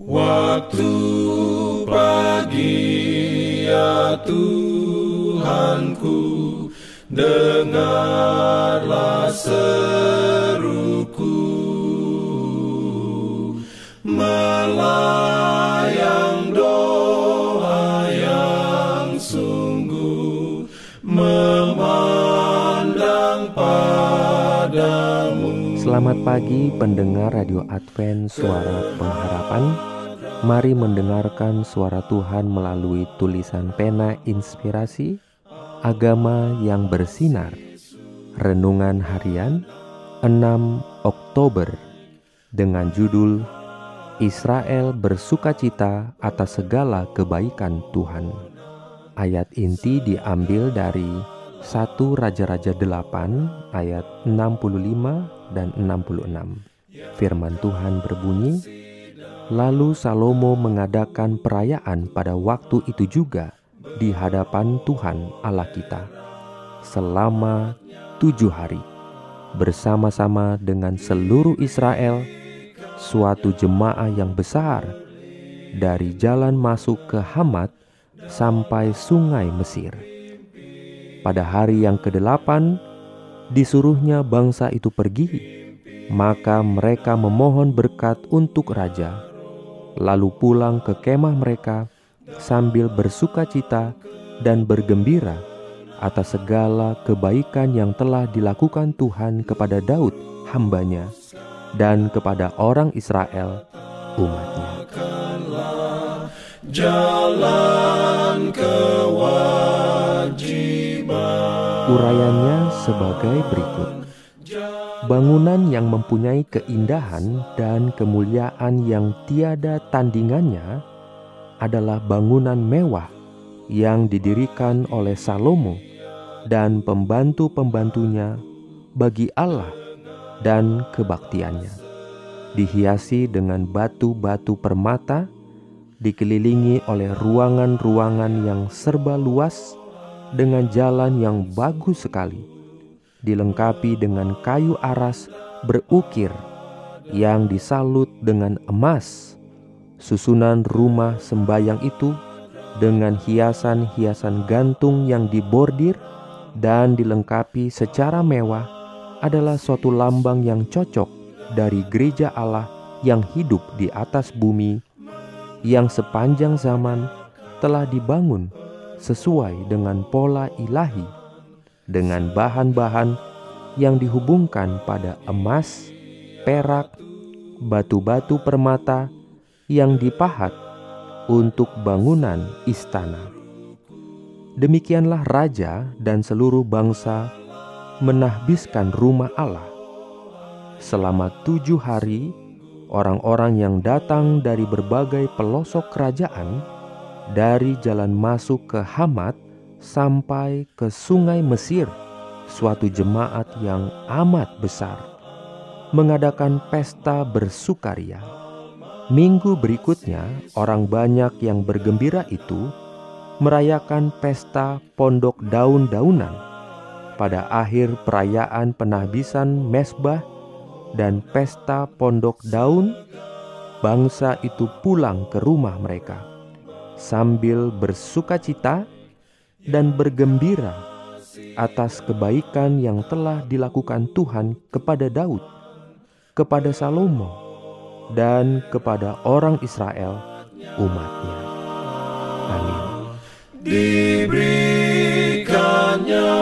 Waktu pagi ya Tuhanku Dengarlah seruku Selamat pagi pendengar Radio Advent Suara Pengharapan. Mari mendengarkan suara Tuhan melalui tulisan pena inspirasi Agama yang bersinar. Renungan harian 6 Oktober Dengan judul Israel bersukacita atas segala kebaikan Tuhan. Ayat inti diambil dari 1 Raja-Raja 8 ayat 65 dan 66 Firman Tuhan berbunyi, Lalu Salomo mengadakan perayaan pada waktu itu juga di hadapan Tuhan Allah kita selama tujuh hari bersama-sama dengan seluruh Israel suatu jemaah yang besar dari jalan masuk ke Hamat sampai sungai Mesir. Pada hari yang kedelapan disuruhnya bangsa itu pergi, maka mereka memohon berkat untuk raja lalu pulang ke kemah mereka sambil bersuka cita dan bergembira atas segala kebaikan yang telah dilakukan Tuhan kepada Daud hambanya dan kepada orang Israel umatnya. Jalan kewajiban Urayanya sebagai berikut Bangunan yang mempunyai keindahan dan kemuliaan yang tiada tandingannya adalah bangunan mewah yang didirikan oleh Salomo dan pembantu-pembantunya bagi Allah dan kebaktiannya. Dihiasi dengan batu-batu permata, dikelilingi oleh ruangan-ruangan yang serba luas dengan jalan yang bagus sekali dilengkapi dengan kayu aras berukir yang disalut dengan emas. Susunan rumah sembayang itu dengan hiasan-hiasan gantung yang dibordir dan dilengkapi secara mewah adalah suatu lambang yang cocok dari gereja Allah yang hidup di atas bumi yang sepanjang zaman telah dibangun sesuai dengan pola ilahi dengan bahan-bahan yang dihubungkan pada emas, perak, batu-batu permata yang dipahat untuk bangunan istana. Demikianlah raja dan seluruh bangsa menahbiskan rumah Allah. Selama tujuh hari, orang-orang yang datang dari berbagai pelosok kerajaan, dari jalan masuk ke Hamat, sampai ke sungai Mesir, suatu jemaat yang amat besar, mengadakan pesta bersukaria. Minggu berikutnya, orang banyak yang bergembira itu merayakan pesta pondok daun-daunan. Pada akhir perayaan penahbisan mesbah dan pesta pondok daun, bangsa itu pulang ke rumah mereka sambil bersuka cita dan bergembira atas kebaikan yang telah dilakukan Tuhan kepada Daud, kepada Salomo, dan kepada orang Israel, umatnya. Amin. Diberikannya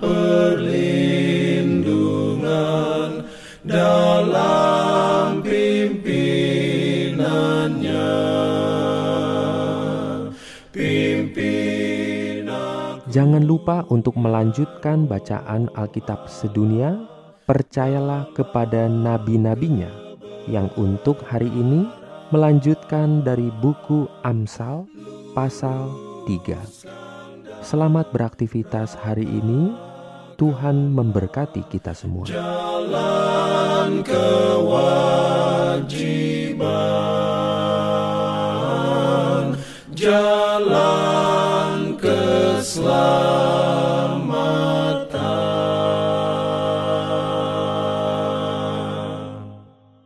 perlindungan dalam pimpinannya. Jangan lupa untuk melanjutkan bacaan Alkitab sedunia. Percayalah kepada nabi-nabinya yang untuk hari ini melanjutkan dari buku Amsal pasal 3. Selamat beraktivitas hari ini. Tuhan memberkati kita semua. Jalan kewajiban. Jalan love.